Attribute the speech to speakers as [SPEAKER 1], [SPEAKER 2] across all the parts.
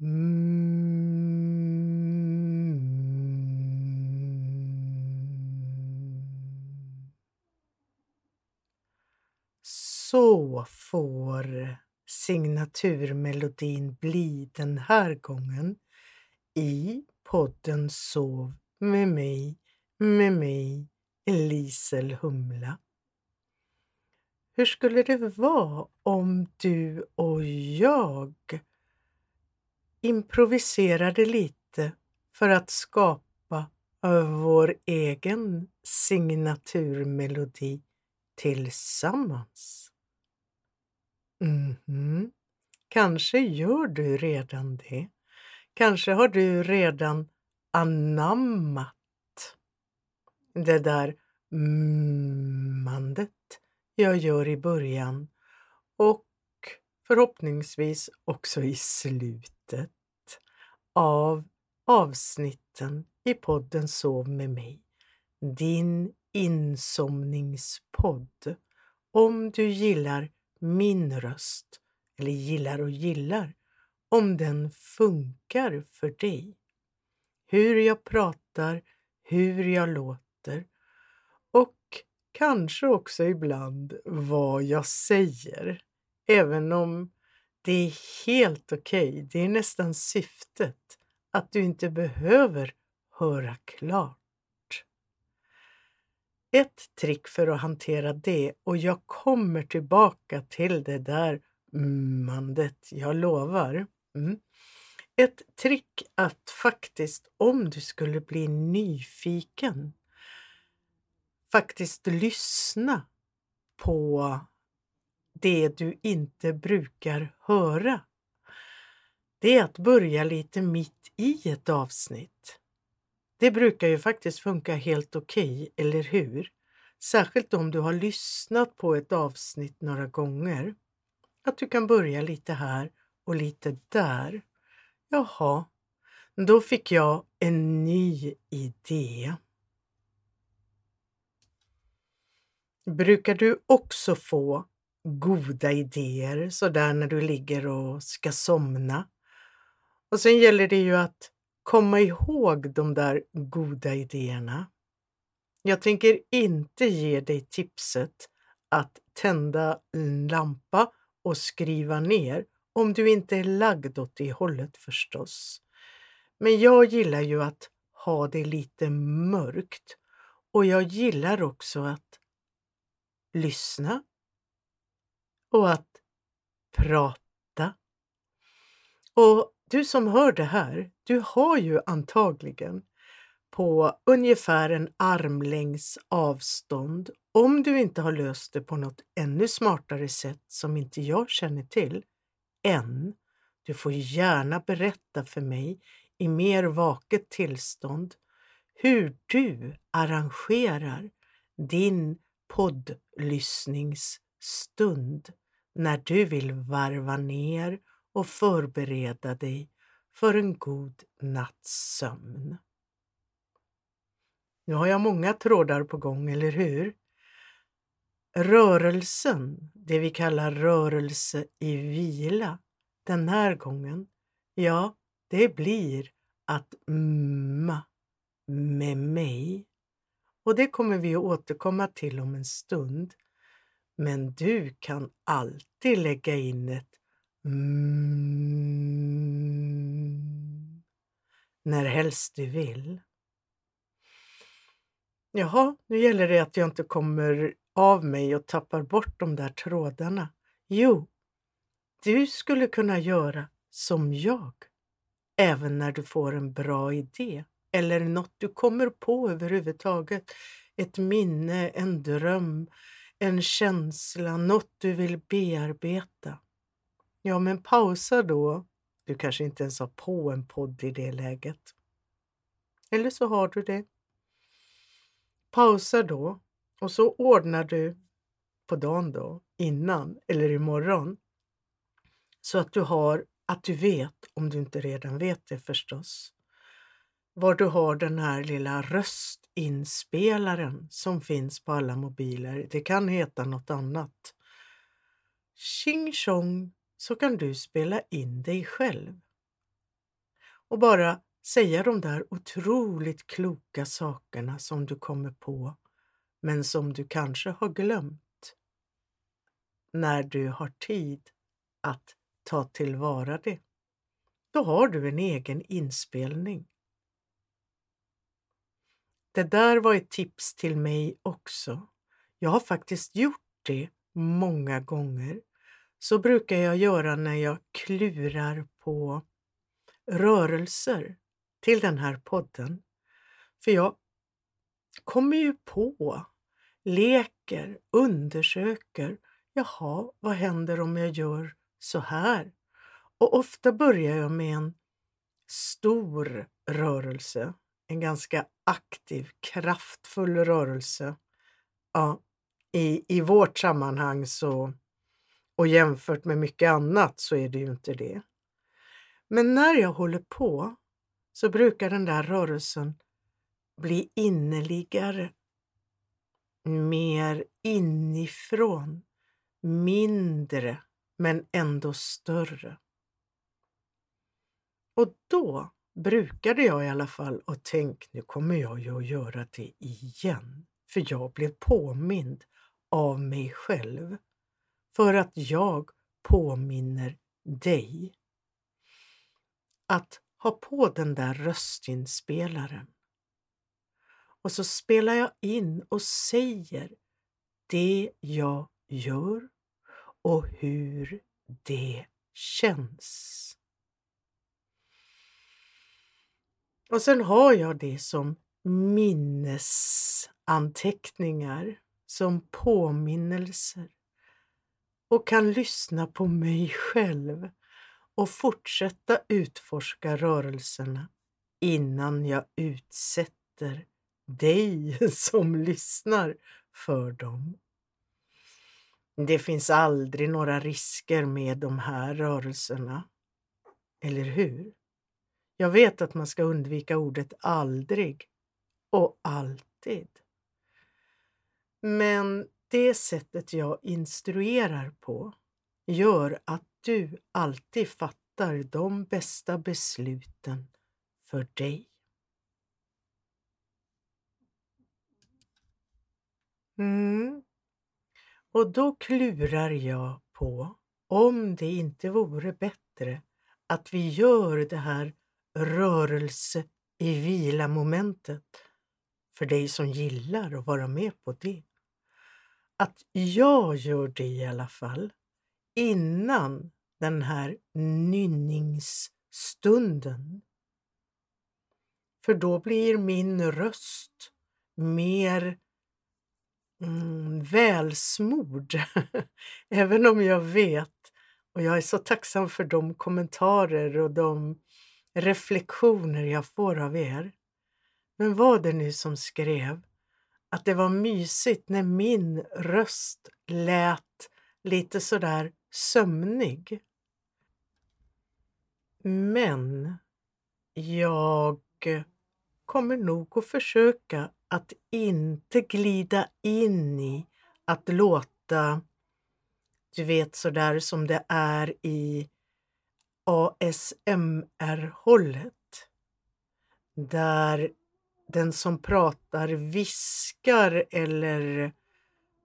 [SPEAKER 1] Mm. Så får signaturmelodin bli den här gången i podden Sov med mig, med mig, Lisel Humla. Hur skulle det vara om du och jag improviserade lite för att skapa vår egen signaturmelodi tillsammans? Mm -hmm. Kanske gör du redan det. Kanske har du redan anammat det där mmandet jag gör i början och förhoppningsvis också i slutet av avsnitten i podden Sov med mig. Din insomningspodd. Om du gillar min röst, eller gillar och gillar, om den funkar för dig. Hur jag pratar, hur jag låter och kanske också ibland vad jag säger. Även om det är helt okej, okay. det är nästan syftet att du inte behöver höra klart. Ett trick för att hantera det, och jag kommer tillbaka till det där mandet, jag lovar. Mm. Ett trick att faktiskt, om du skulle bli nyfiken, faktiskt lyssna på det du inte brukar höra. Det är att börja lite mitt i ett avsnitt. Det brukar ju faktiskt funka helt okej, okay, eller hur? Särskilt om du har lyssnat på ett avsnitt några gånger. Att du kan börja lite här och lite där. Jaha, då fick jag en ny idé. Brukar du också få goda idéer sådär när du ligger och ska somna? Och sen gäller det ju att komma ihåg de där goda idéerna. Jag tänker inte ge dig tipset att tända en lampa och skriva ner om du inte är lagd åt det hållet förstås. Men jag gillar ju att ha det lite mörkt och jag gillar också att lyssna och att prata. Och du som hör det här, du har ju antagligen på ungefär en armlängds avstånd, om du inte har löst det på något ännu smartare sätt som inte jag känner till, än. Du får gärna berätta för mig i mer vaket tillstånd hur du arrangerar din poddlyssningsstund när du vill varva ner och förbereda dig för en god natts sömn. Nu har jag många trådar på gång, eller hur? Rörelsen, det vi kallar rörelse i vila, den här gången, ja, det blir att mma med mig. Och det kommer vi att återkomma till om en stund. Men du kan alltid lägga in ett mm när helst du vill. Jaha, nu gäller det att jag inte kommer av mig och tappar bort de där trådarna. Jo, du skulle kunna göra som jag, även när du får en bra idé eller något du kommer på överhuvudtaget. Ett minne, en dröm, en känsla, något du vill bearbeta. Ja, men pausa då. Du kanske inte ens har på en podd i det läget. Eller så har du det. Pausa då och så ordnar du på dagen då, innan eller imorgon. Så att du har, att du vet, om du inte redan vet det förstås, var du har den här lilla röstinspelaren som finns på alla mobiler. Det kan heta något annat. Tjing tjong så kan du spela in dig själv. och bara säga de där otroligt kloka sakerna som du kommer på, men som du kanske har glömt när du har tid att ta tillvara det. Då har du en egen inspelning. Det där var ett tips till mig också. Jag har faktiskt gjort det många gånger. Så brukar jag göra när jag klurar på rörelser till den här podden. För jag kommer ju på, leker, undersöker. Jaha, vad händer om jag gör så här? Och ofta börjar jag med en stor rörelse, en ganska aktiv, kraftfull rörelse. Ja, i, i vårt sammanhang så, och jämfört med mycket annat så är det ju inte det. Men när jag håller på så brukar den där rörelsen bli innerligare, mer inifrån, mindre men ändå större. Och då brukade jag i alla fall och tänk nu kommer jag ju att göra det igen. För jag blev påmind av mig själv. För att jag påminner dig. Att ha på den där röstinspelaren. Och så spelar jag in och säger det jag gör och hur det känns. Och sen har jag det som minnesanteckningar, som påminnelser och kan lyssna på mig själv och fortsätta utforska rörelserna innan jag utsätter dig som lyssnar för dem. Det finns aldrig några risker med de här rörelserna, eller hur? Jag vet att man ska undvika ordet aldrig och alltid. Men det sättet jag instruerar på gör att du alltid fattar de bästa besluten för dig. Mm. Och då klurar jag på om det inte vore bättre att vi gör det här rörelse i vila-momentet för dig som gillar att vara med på det. Att jag gör det i alla fall innan den här nynningsstunden. För då blir min röst mer mm, välsmord. Även om jag vet, och jag är så tacksam för de kommentarer och de reflektioner jag får av er. Men vad det nu som skrev att det var mysigt när min röst lät lite sådär sömnig. Men jag kommer nog att försöka att inte glida in i att låta, du vet sådär som det är i ASMR-hållet. Där den som pratar viskar eller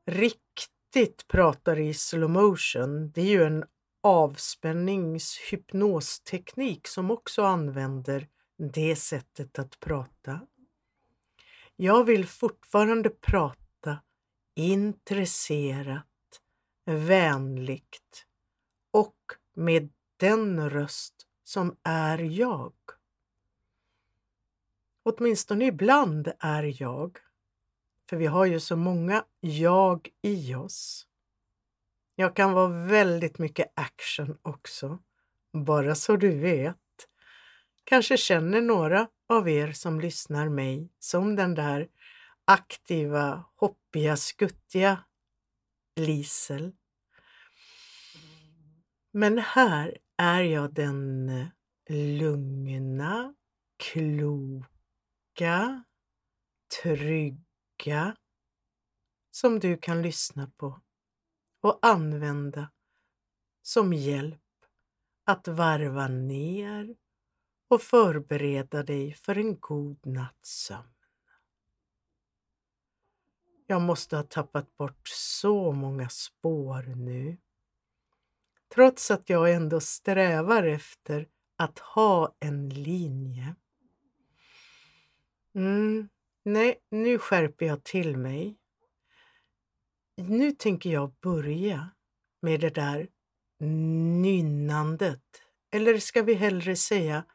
[SPEAKER 1] riktigt pratar i slow motion. Det är ju en avspänningshypnosteknik som också använder det sättet att prata. Jag vill fortfarande prata intresserat, vänligt och med den röst som är jag. Åtminstone ibland är jag, för vi har ju så många jag i oss. Jag kan vara väldigt mycket action också, bara så du vet. Kanske känner några av er som lyssnar mig som den där aktiva, hoppiga, skuttiga Lisel. Men här är jag den eh, lugna, kloka, trygga som du kan lyssna på och använda som hjälp att varva ner och förbereda dig för en god natts sömn. Jag måste ha tappat bort så många spår nu. Trots att jag ändå strävar efter att ha en linje. Mm, nej, nu skärper jag till mig. Nu tänker jag börja med det där nynnandet. Eller ska vi hellre säga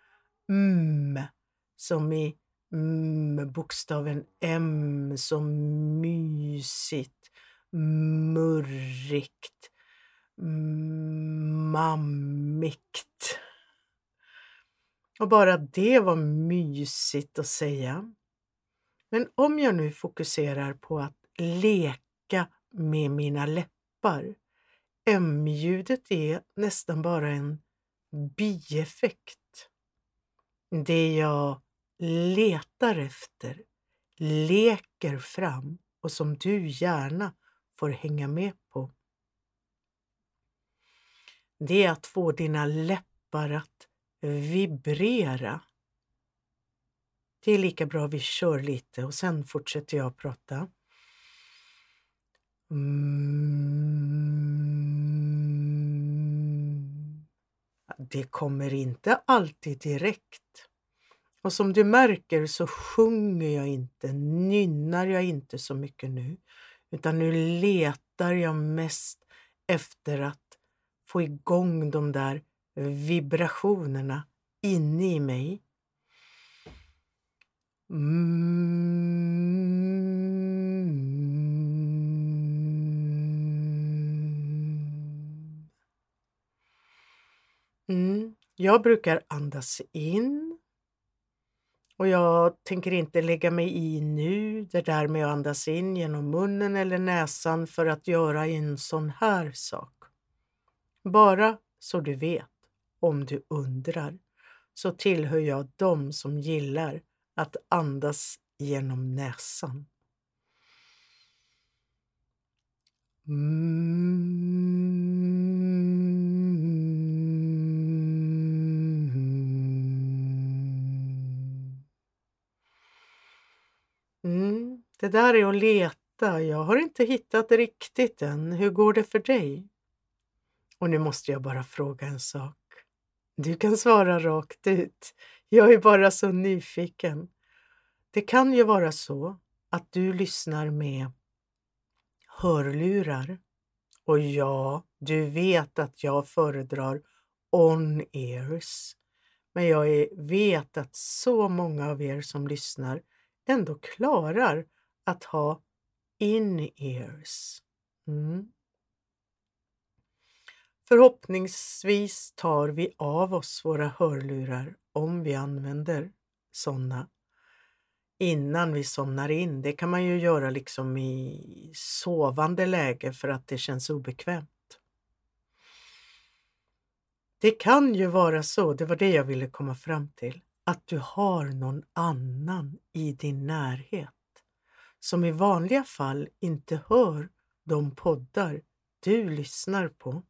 [SPEAKER 1] mm, som i mm, bokstaven M som mysigt, murrigt, mm, mammigt. Och bara det var mysigt att säga. Men om jag nu fokuserar på att leka med mina läppar. M-ljudet är nästan bara en bieffekt. Det jag letar efter, leker fram och som du gärna får hänga med på. Det är att få dina läppar att vibrera. Det är lika bra vi kör lite och sen fortsätter jag prata. Mm. Det kommer inte alltid direkt. Och som du märker så sjunger jag inte, nynnar jag inte så mycket nu, utan nu letar jag mest efter att få igång de där vibrationerna inne i mig. Mm. mm. Jag brukar andas in och jag tänker inte lägga mig i nu det där med att andas in genom munnen eller näsan för att göra en sån här sak. Bara så du vet, om du undrar, så tillhör jag dem som gillar att andas genom näsan. Mm, det där är att leta. Jag har inte hittat riktigt än. Hur går det för dig? Och nu måste jag bara fråga en sak. Du kan svara rakt ut. Jag är bara så nyfiken. Det kan ju vara så att du lyssnar med hörlurar. Och ja, du vet att jag föredrar on-ears. Men jag vet att så många av er som lyssnar ändå klarar att ha in-ears. Mm. Förhoppningsvis tar vi av oss våra hörlurar om vi använder sådana innan vi somnar in. Det kan man ju göra liksom i sovande läge för att det känns obekvämt. Det kan ju vara så, det var det jag ville komma fram till, att du har någon annan i din närhet som i vanliga fall inte hör de poddar du lyssnar på.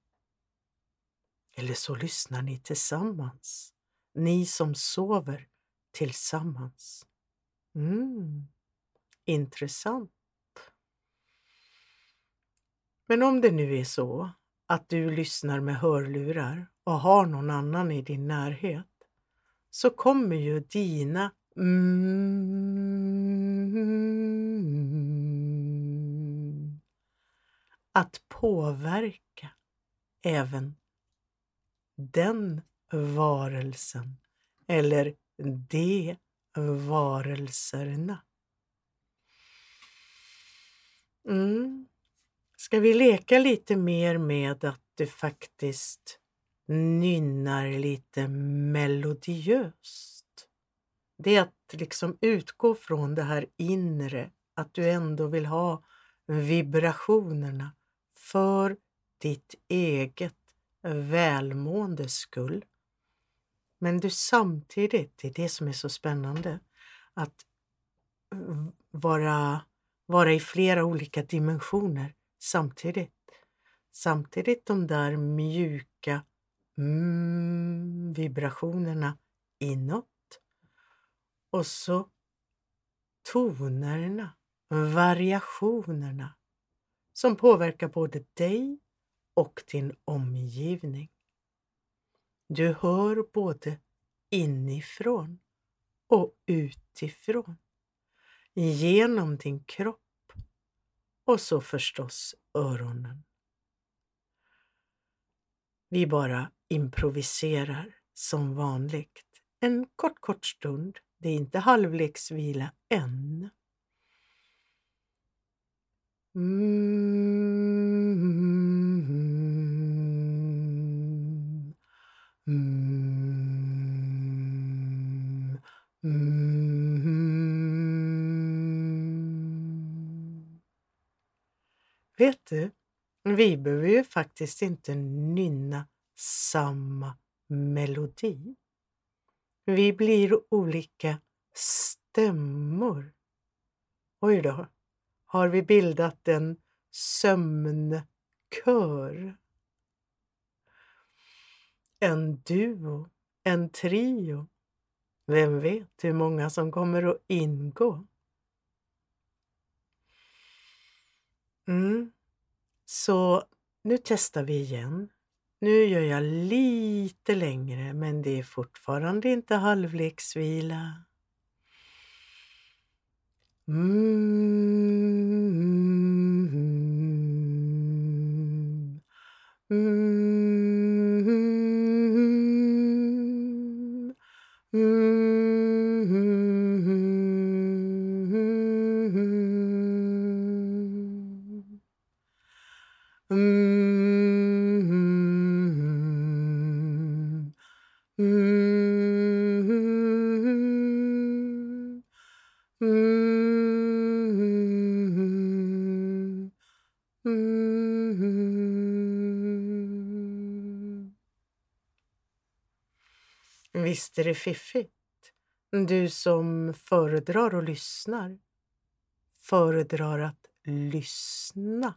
[SPEAKER 1] Eller så lyssnar ni tillsammans, ni som sover tillsammans. Mm, intressant. Men om det nu är så att du lyssnar med hörlurar och har någon annan i din närhet så kommer ju dina mm, att påverka även den varelsen eller de varelserna. Mm. Ska vi leka lite mer med att du faktiskt nynnar lite melodiöst? Det är att liksom utgå från det här inre, att du ändå vill ha vibrationerna för ditt eget välmåendes skull. Men du samtidigt, det är det som är så spännande, att vara, vara i flera olika dimensioner samtidigt. Samtidigt de där mjuka mm, vibrationerna inåt. Och så tonerna, variationerna som påverkar både dig och din omgivning. Du hör både inifrån och utifrån, genom din kropp och så förstås öronen. Vi bara improviserar som vanligt en kort, kort stund. Det är inte halvleksvila än. Mm. Mm. Mm. Vet du, vi behöver ju faktiskt inte nynna samma melodi. Vi blir olika stämmor. Oj då, har vi bildat en sömnkör? En duo, en trio. Vem vet hur många som kommer att ingå? Mm. Så nu testar vi igen. Nu gör jag lite längre, men det är fortfarande inte halvleksvila. Mm. Mm. mm. Det fiffigt? Du som föredrar och lyssnar. Föredrar att lyssna.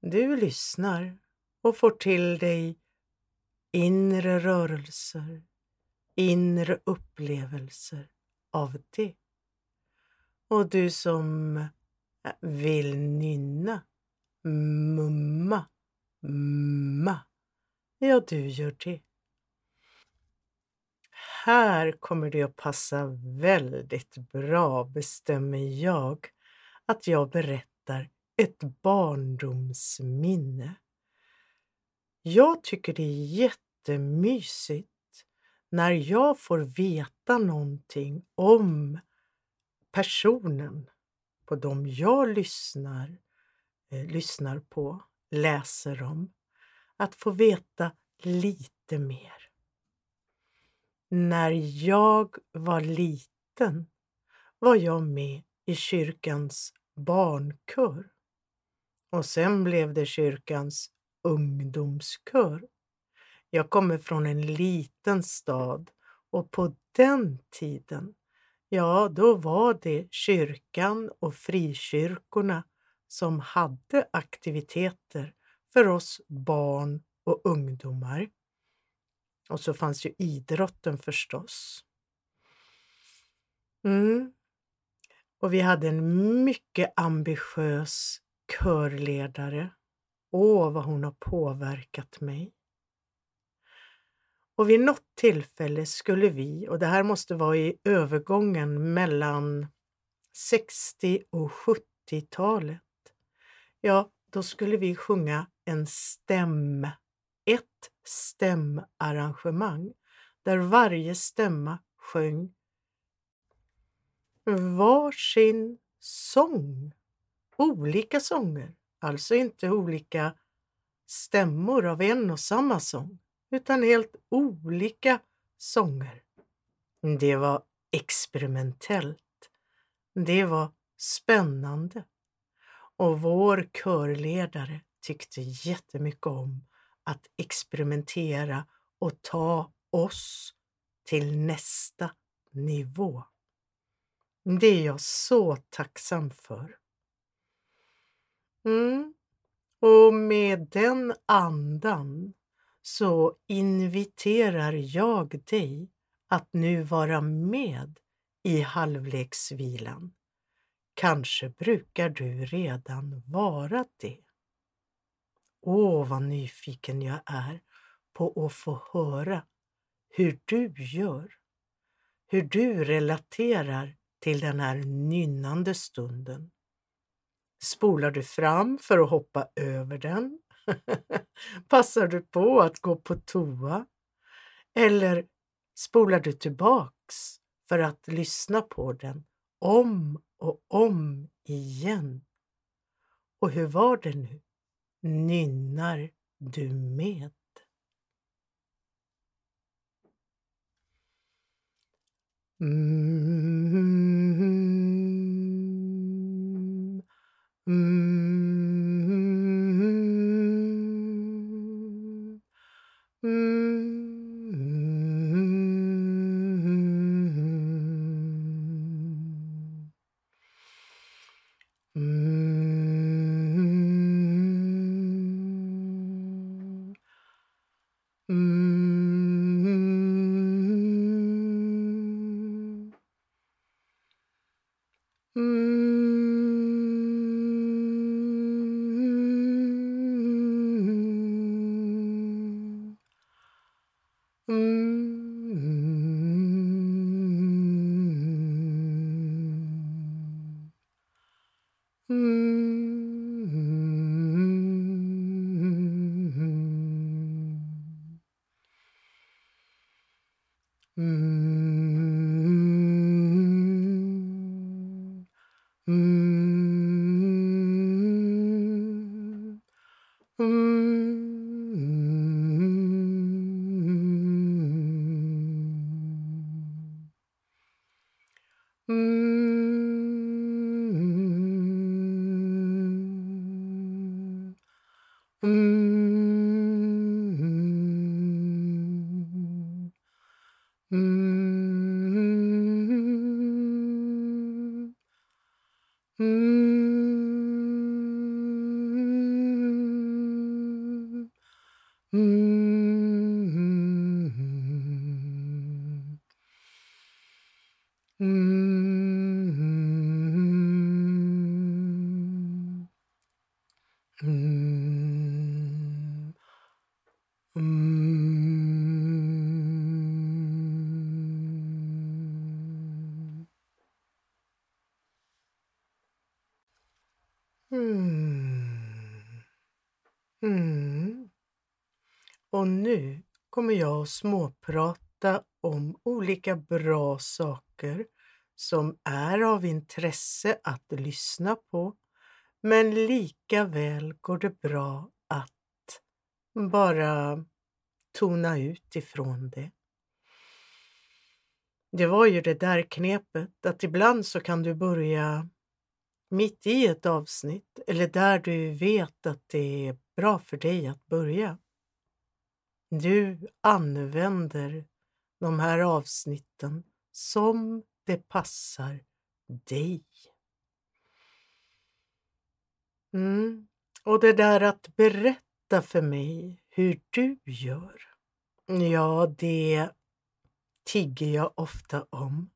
[SPEAKER 1] Du lyssnar och får till dig inre rörelser, inre upplevelser av det. Och du som eh, vill nynna, mumma, mumma, ja, du gör det här kommer det att passa väldigt bra, bestämmer jag, att jag berättar ett barndomsminne. Jag tycker det är jättemysigt när jag får veta någonting om personen på dem jag lyssnar, eh, lyssnar på, läser om. Att få veta lite mer. När jag var liten var jag med i kyrkans barnkör och sen blev det kyrkans ungdomskör. Jag kommer från en liten stad och på den tiden, ja, då var det kyrkan och frikyrkorna som hade aktiviteter för oss barn och ungdomar. Och så fanns ju idrotten förstås. Mm. Och vi hade en mycket ambitiös körledare. Åh, vad hon har påverkat mig. Och vid något tillfälle skulle vi, och det här måste vara i övergången mellan 60 och 70-talet, ja, då skulle vi sjunga en stämma ett stämarrangemang där varje stämma sjöng varsin sång. Olika sånger, alltså inte olika stämmor av en och samma sång, utan helt olika sånger. Det var experimentellt. Det var spännande. Och vår körledare tyckte jättemycket om att experimentera och ta oss till nästa nivå. Det är jag så tacksam för. Mm. Och med den andan så inviterar jag dig att nu vara med i halvleksvilan. Kanske brukar du redan vara det. Åh, vad nyfiken jag är på att få höra hur du gör. Hur du relaterar till den här nynnande stunden. Spolar du fram för att hoppa över den? Passar du på att gå på toa? Eller spolar du tillbaks för att lyssna på den om och om igen? Och hur var det nu? Nynnar du med? Mm. Mm. Mm. Mm. Mm. Och nu kommer jag att småprata om olika bra saker som är av intresse att lyssna på, men lika väl går det bra att bara tona ut ifrån det. Det var ju det där knepet att ibland så kan du börja mitt i ett avsnitt eller där du vet att det är bra för dig att börja. Du använder de här avsnitten som det passar dig. Mm. Och det där att berätta för mig hur du gör, ja, det tigger jag ofta om.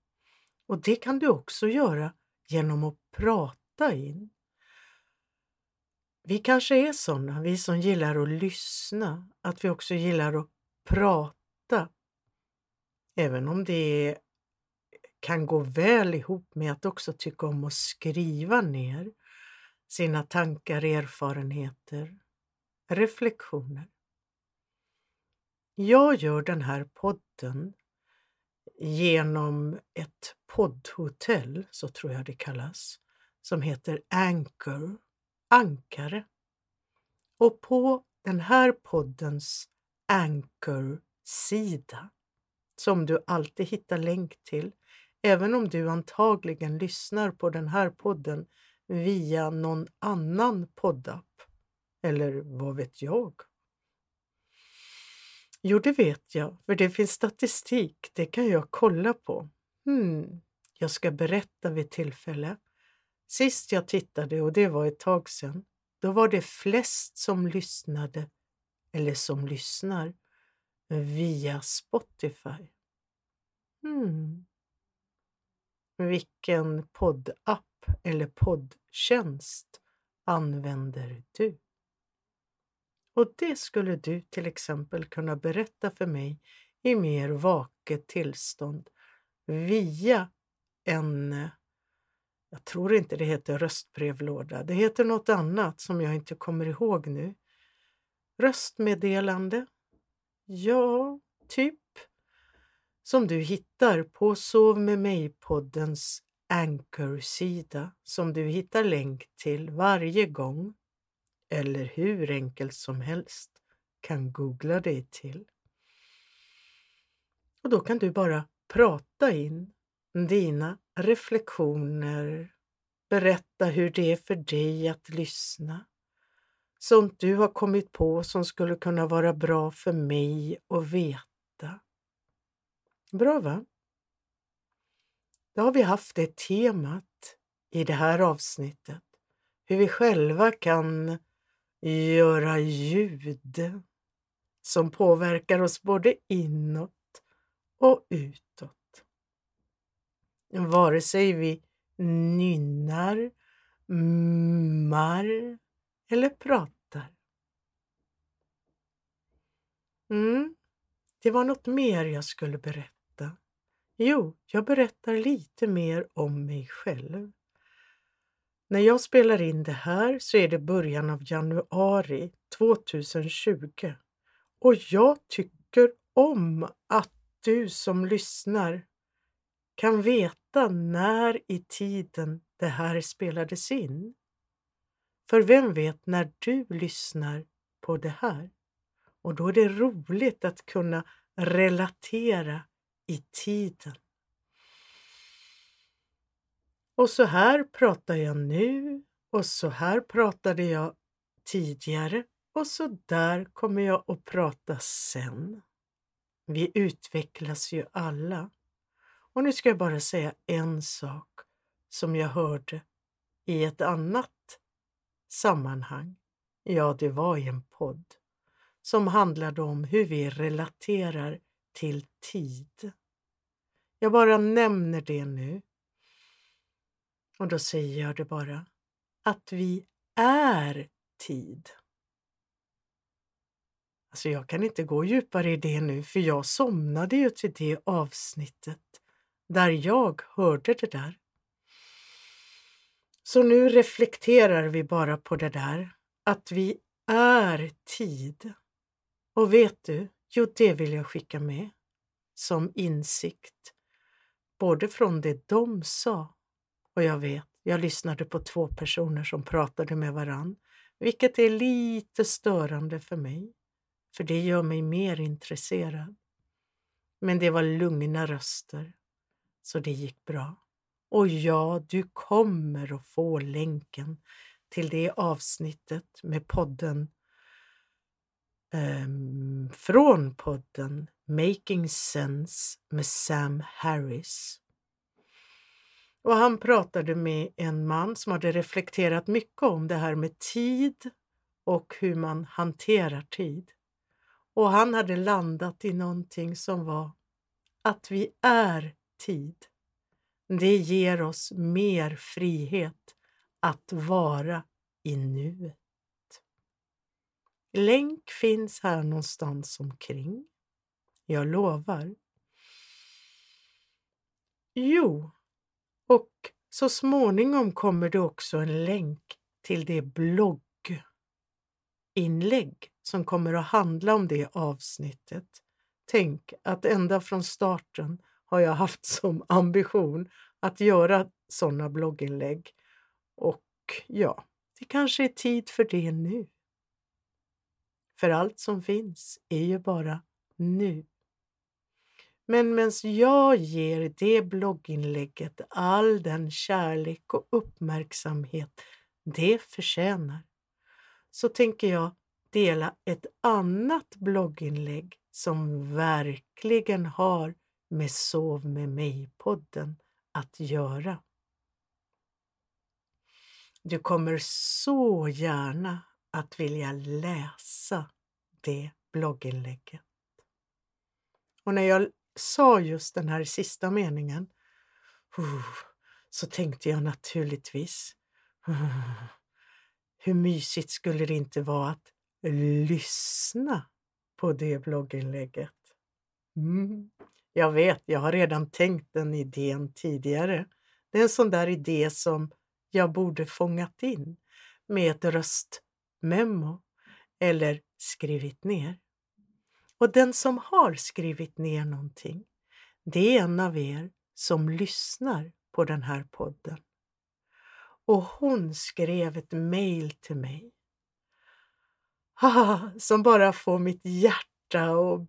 [SPEAKER 1] Och det kan du också göra genom att prata in. Vi kanske är sådana, vi som gillar att lyssna, att vi också gillar att prata. Även om det kan gå väl ihop med att också tycka om att skriva ner sina tankar, erfarenheter, reflektioner. Jag gör den här podden genom ett poddhotell, så tror jag det kallas, som heter Anchor ankare. Och på den här poddens Anchor-sida, som du alltid hittar länk till, även om du antagligen lyssnar på den här podden via någon annan poddapp. Eller vad vet jag? Jo, det vet jag, för det finns statistik. Det kan jag kolla på. Hmm, jag ska berätta vid tillfälle Sist jag tittade, och det var ett tag sedan, då var det flest som lyssnade eller som lyssnar via Spotify. Hmm. Vilken poddapp eller poddtjänst använder du? Och det skulle du till exempel kunna berätta för mig i mer vaket tillstånd via en, eh, jag tror inte det heter röstbrevlåda, det heter något annat som jag inte kommer ihåg nu. Röstmeddelande? Ja, typ. Som du hittar på Sov med mig-poddens Anchor-sida som du hittar länk till varje gång eller hur enkelt som helst kan googla dig till. Och då kan du bara prata in dina reflektioner, berätta hur det är för dig att lyssna. Sånt du har kommit på som skulle kunna vara bra för mig att veta. Bra va? Då har vi haft det temat i det här avsnittet. Hur vi själva kan göra ljud som påverkar oss både inåt och utåt. Vare sig vi nynnar, mmar eller pratar. Mm, det var något mer jag skulle berätta. Jo, jag berättar lite mer om mig själv. När jag spelar in det här så är det början av januari 2020 och jag tycker om att du som lyssnar kan veta när i tiden det här spelades in. För vem vet när du lyssnar på det här? Och då är det roligt att kunna relatera i tiden. Och så här pratar jag nu och så här pratade jag tidigare och så där kommer jag att prata sen. Vi utvecklas ju alla. Och nu ska jag bara säga en sak som jag hörde i ett annat sammanhang. Ja, det var i en podd som handlade om hur vi relaterar till tid. Jag bara nämner det nu. Och då säger jag det bara, att vi är tid. Alltså jag kan inte gå djupare i det nu för jag somnade ju till det avsnittet där jag hörde det där. Så nu reflekterar vi bara på det där, att vi är tid. Och vet du, jo det vill jag skicka med som insikt, både från det de sa och jag vet, jag lyssnade på två personer som pratade med varann, vilket är lite störande för mig för det gör mig mer intresserad. Men det var lugna röster, så det gick bra. Och ja, du kommer att få länken till det avsnittet med podden um, från podden Making Sense med Sam Harris. Och han pratade med en man som hade reflekterat mycket om det här med tid och hur man hanterar tid. Och han hade landat i någonting som var att vi är tid. Det ger oss mer frihet att vara i nuet. Länk finns här någonstans omkring. Jag lovar. Jo, och så småningom kommer det också en länk till det blogginlägg som kommer att handla om det avsnittet. Tänk att ända från starten har jag haft som ambition att göra sådana blogginlägg. Och ja, det kanske är tid för det nu. För allt som finns är ju bara nu. Men medan jag ger det blogginlägget all den kärlek och uppmärksamhet det förtjänar, så tänker jag dela ett annat blogginlägg som verkligen har med Sov med mig-podden att göra. Du kommer så gärna att vilja läsa det blogginlägget. Och när jag sa just den här sista meningen så tänkte jag naturligtvis hur mysigt skulle det inte vara att lyssna på det blogginlägget? Mm. Jag vet, jag har redan tänkt den idén tidigare. Det är en sån där idé som jag borde fångat in med ett röstmemo eller skrivit ner. Och den som har skrivit ner någonting, det är en av er som lyssnar på den här podden. Och hon skrev ett mejl till mig som bara får mitt hjärta att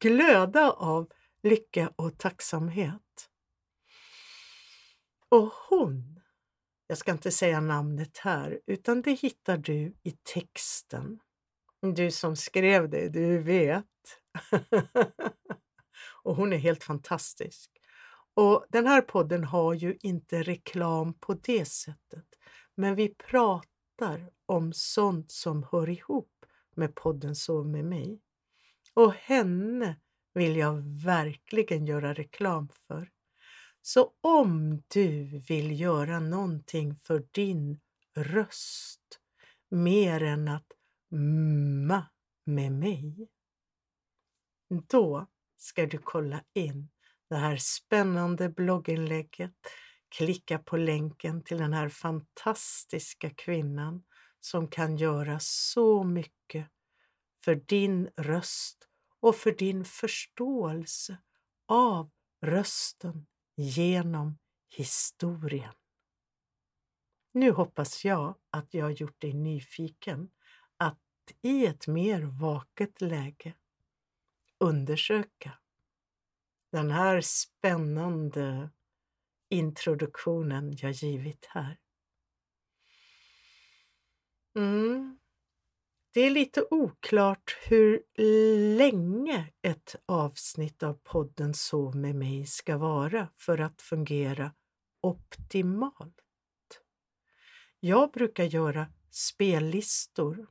[SPEAKER 1] glöda av lycka och tacksamhet. Och hon, jag ska inte säga namnet här, utan det hittar du i texten. Du som skrev det, du vet. och hon är helt fantastisk. Och den här podden har ju inte reklam på det sättet, men vi pratar om sånt som hör ihop med podden Sov med mig. Och henne vill jag verkligen göra reklam för. Så om du vill göra någonting för din röst mer än att mma med mig, då ska du kolla in det här spännande blogginlägget, klicka på länken till den här fantastiska kvinnan som kan göra så mycket för din röst och för din förståelse av rösten genom historien. Nu hoppas jag att jag gjort dig nyfiken att i ett mer vaket läge undersöka den här spännande introduktionen jag givit här. Mm. Det är lite oklart hur länge ett avsnitt av podden Sov med mig ska vara för att fungera optimalt. Jag brukar göra spellistor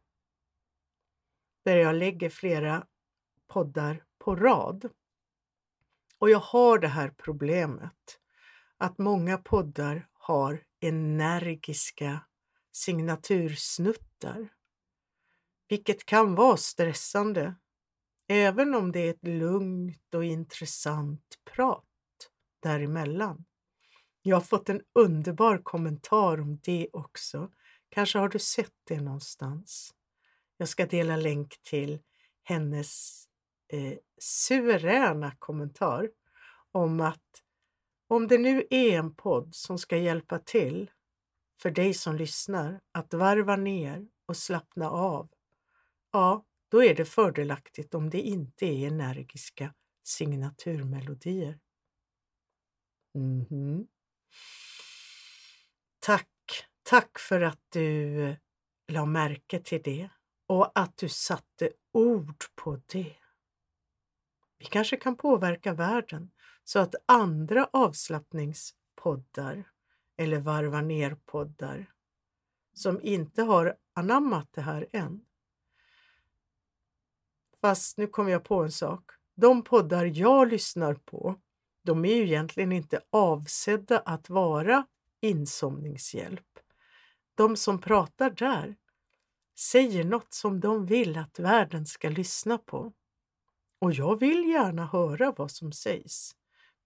[SPEAKER 1] där jag lägger flera poddar på rad. Och jag har det här problemet att många poddar har energiska signatursnuttar vilket kan vara stressande, även om det är ett lugnt och intressant prat däremellan. Jag har fått en underbar kommentar om det också. Kanske har du sett det någonstans. Jag ska dela länk till hennes eh, suveräna kommentar om att om det nu är en podd som ska hjälpa till för dig som lyssnar att varva ner och slappna av ja, då är det fördelaktigt om det inte är energiska signaturmelodier. Mm -hmm. Tack, tack för att du eh, la märke till det och att du satte ord på det. Vi kanske kan påverka världen så att andra avslappningspoddar eller varva ner-poddar som inte har anammat det här än Fast nu kom jag på en sak. De poddar jag lyssnar på, de är ju egentligen inte avsedda att vara insomningshjälp. De som pratar där säger något som de vill att världen ska lyssna på. Och jag vill gärna höra vad som sägs,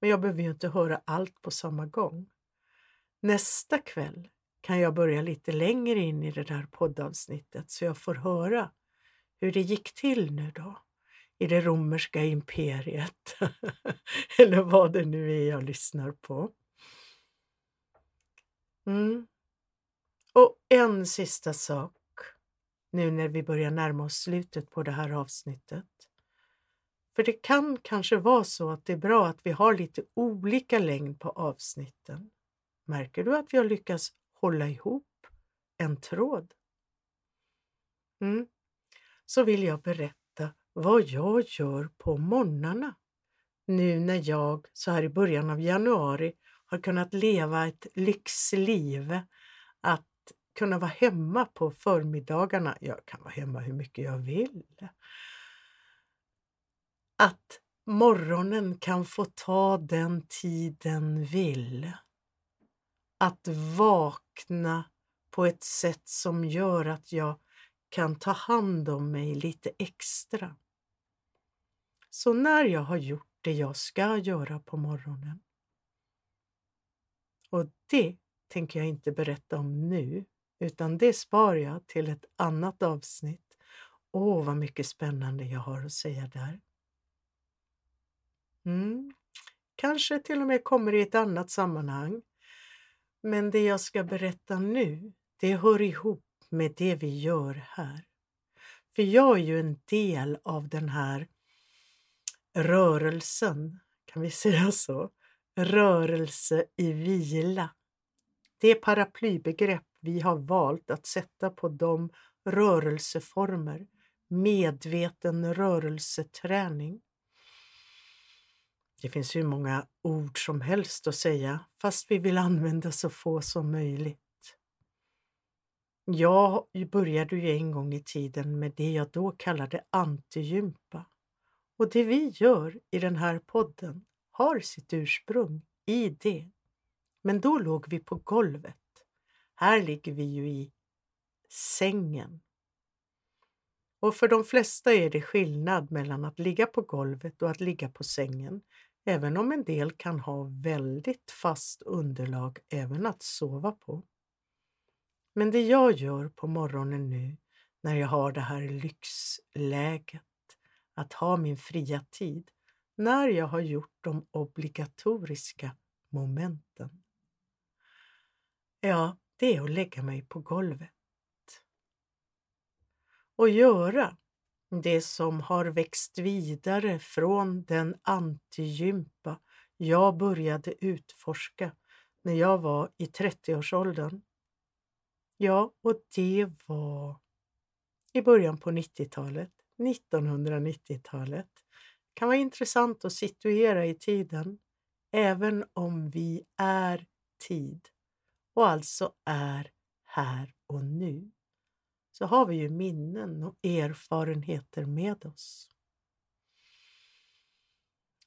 [SPEAKER 1] men jag behöver ju inte höra allt på samma gång. Nästa kväll kan jag börja lite längre in i det där poddavsnittet så jag får höra hur det gick till nu då i det romerska imperiet eller vad det nu är jag lyssnar på. Mm. Och en sista sak nu när vi börjar närma oss slutet på det här avsnittet. För det kan kanske vara så att det är bra att vi har lite olika längd på avsnitten. Märker du att vi har lyckats hålla ihop en tråd? Mm så vill jag berätta vad jag gör på morgnarna. Nu när jag så här i början av januari har kunnat leva ett lyxliv, att kunna vara hemma på förmiddagarna. Jag kan vara hemma hur mycket jag vill. Att morgonen kan få ta den tid den vill. Att vakna på ett sätt som gör att jag kan ta hand om mig lite extra. Så när jag har gjort det jag ska göra på morgonen och det tänker jag inte berätta om nu, utan det spar jag till ett annat avsnitt. Åh, vad mycket spännande jag har att säga där. Mm. Kanske till och med kommer i ett annat sammanhang. Men det jag ska berätta nu, det hör ihop med det vi gör här. För jag är ju en del av den här rörelsen, kan vi säga så? Rörelse i vila. Det paraplybegrepp vi har valt att sätta på de rörelseformer, medveten rörelseträning. Det finns hur många ord som helst att säga, fast vi vill använda så få som möjligt. Jag började ju en gång i tiden med det jag då kallade antigympa. Och det vi gör i den här podden har sitt ursprung i det. Men då låg vi på golvet. Här ligger vi ju i sängen. Och för de flesta är det skillnad mellan att ligga på golvet och att ligga på sängen, även om en del kan ha väldigt fast underlag även att sova på. Men det jag gör på morgonen nu när jag har det här lyxläget, att ha min fria tid, när jag har gjort de obligatoriska momenten. Ja, det är att lägga mig på golvet. Och göra det som har växt vidare från den antigympa jag började utforska när jag var i 30-årsåldern. Ja, och det var i början på 90-talet, 1990-talet. Kan vara intressant att situera i tiden, även om vi är tid och alltså är här och nu, så har vi ju minnen och erfarenheter med oss.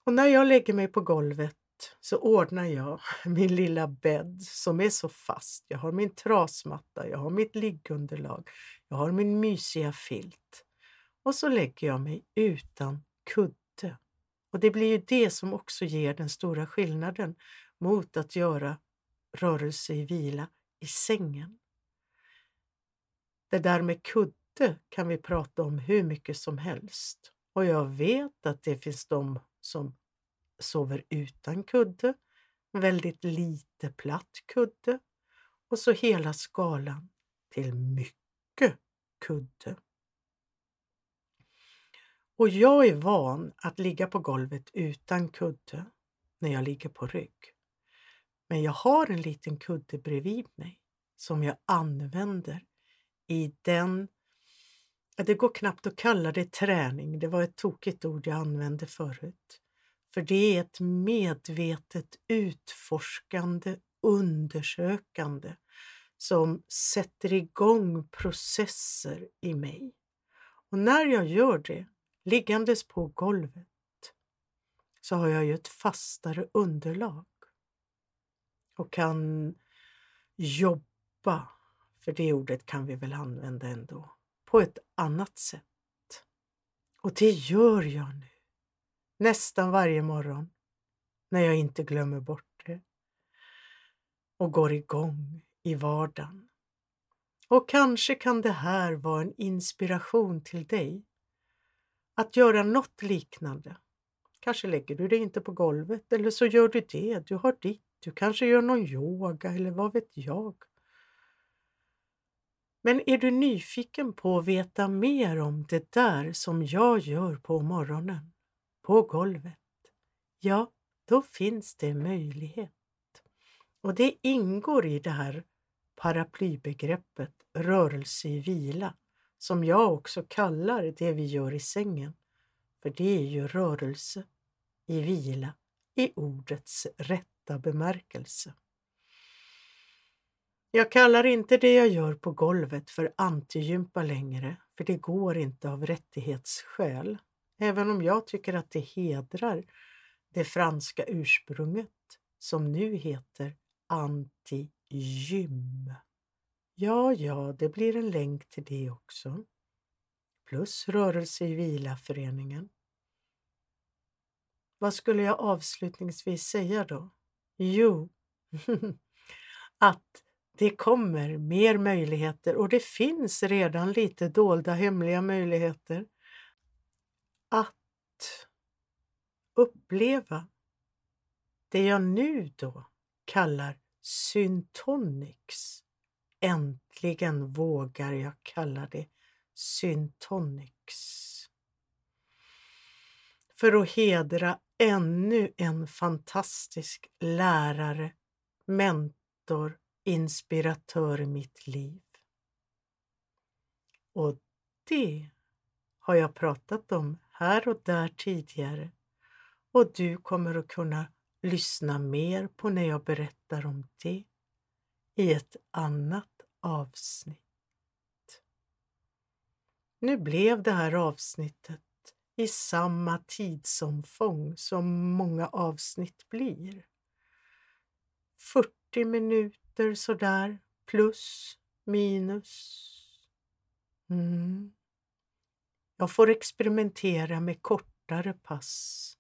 [SPEAKER 1] Och när jag lägger mig på golvet så ordnar jag min lilla bädd som är så fast. Jag har min trasmatta, jag har mitt liggunderlag, jag har min mysiga filt. Och så lägger jag mig utan kudde. Och det blir ju det som också ger den stora skillnaden mot att göra rörelse i vila i sängen. Det där med kudde kan vi prata om hur mycket som helst. Och jag vet att det finns de som sover utan kudde, väldigt lite platt kudde och så hela skalan till mycket kudde. Och jag är van att ligga på golvet utan kudde när jag ligger på rygg. Men jag har en liten kudde bredvid mig som jag använder i den det går knappt att kalla det träning, det var ett tokigt ord jag använde förut. För det är ett medvetet utforskande, undersökande som sätter igång processer i mig. Och när jag gör det, liggandes på golvet, så har jag ju ett fastare underlag och kan jobba, för det ordet kan vi väl använda ändå, på ett annat sätt. Och det gör jag nu, nästan varje morgon, när jag inte glömmer bort det och går igång i vardagen. Och kanske kan det här vara en inspiration till dig att göra något liknande. Kanske lägger du dig inte på golvet eller så gör du det, du har ditt du kanske gör någon yoga eller vad vet jag. Men är du nyfiken på att veta mer om det där som jag gör på morgonen, på golvet? Ja, då finns det möjlighet. Och det ingår i det här paraplybegreppet rörelse i vila, som jag också kallar det vi gör i sängen. För det är ju rörelse i vila i ordets rätta bemärkelse. Jag kallar inte det jag gör på golvet för antigympa längre, för det går inte av rättighetsskäl, även om jag tycker att det hedrar det franska ursprunget som nu heter antigym. Ja, ja, det blir en länk till det också. Plus Rörelse i vila-föreningen. Vad skulle jag avslutningsvis säga då? Jo, att det kommer mer möjligheter och det finns redan lite dolda hemliga möjligheter att uppleva det jag nu då kallar syntonics. Äntligen vågar jag kalla det syntonics. För att hedra ännu en fantastisk lärare, mentor, inspiratör i mitt liv. Och det har jag pratat om här och där tidigare och du kommer att kunna lyssna mer på när jag berättar om det i ett annat avsnitt. Nu blev det här avsnittet i samma tidsomfång som många avsnitt blir. 40 minuter sådär, plus, minus. Mm. Jag får experimentera med kortare pass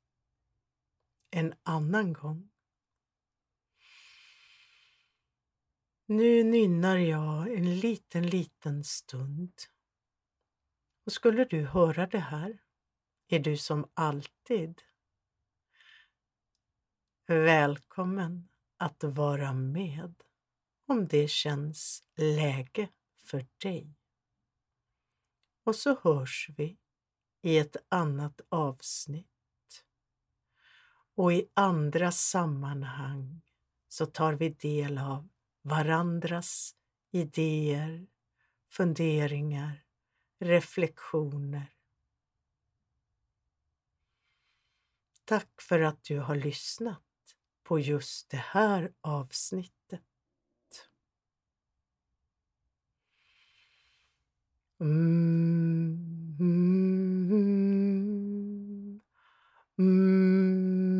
[SPEAKER 1] en annan gång. Nu nynnar jag en liten, liten stund. Och skulle du höra det här är du som alltid välkommen att vara med om det känns läge för dig. Och så hörs vi i ett annat avsnitt och i andra sammanhang så tar vi del av varandras idéer, funderingar, reflektioner. Tack för att du har lyssnat på just det här avsnittet. Mm-hmm. Mm-hmm.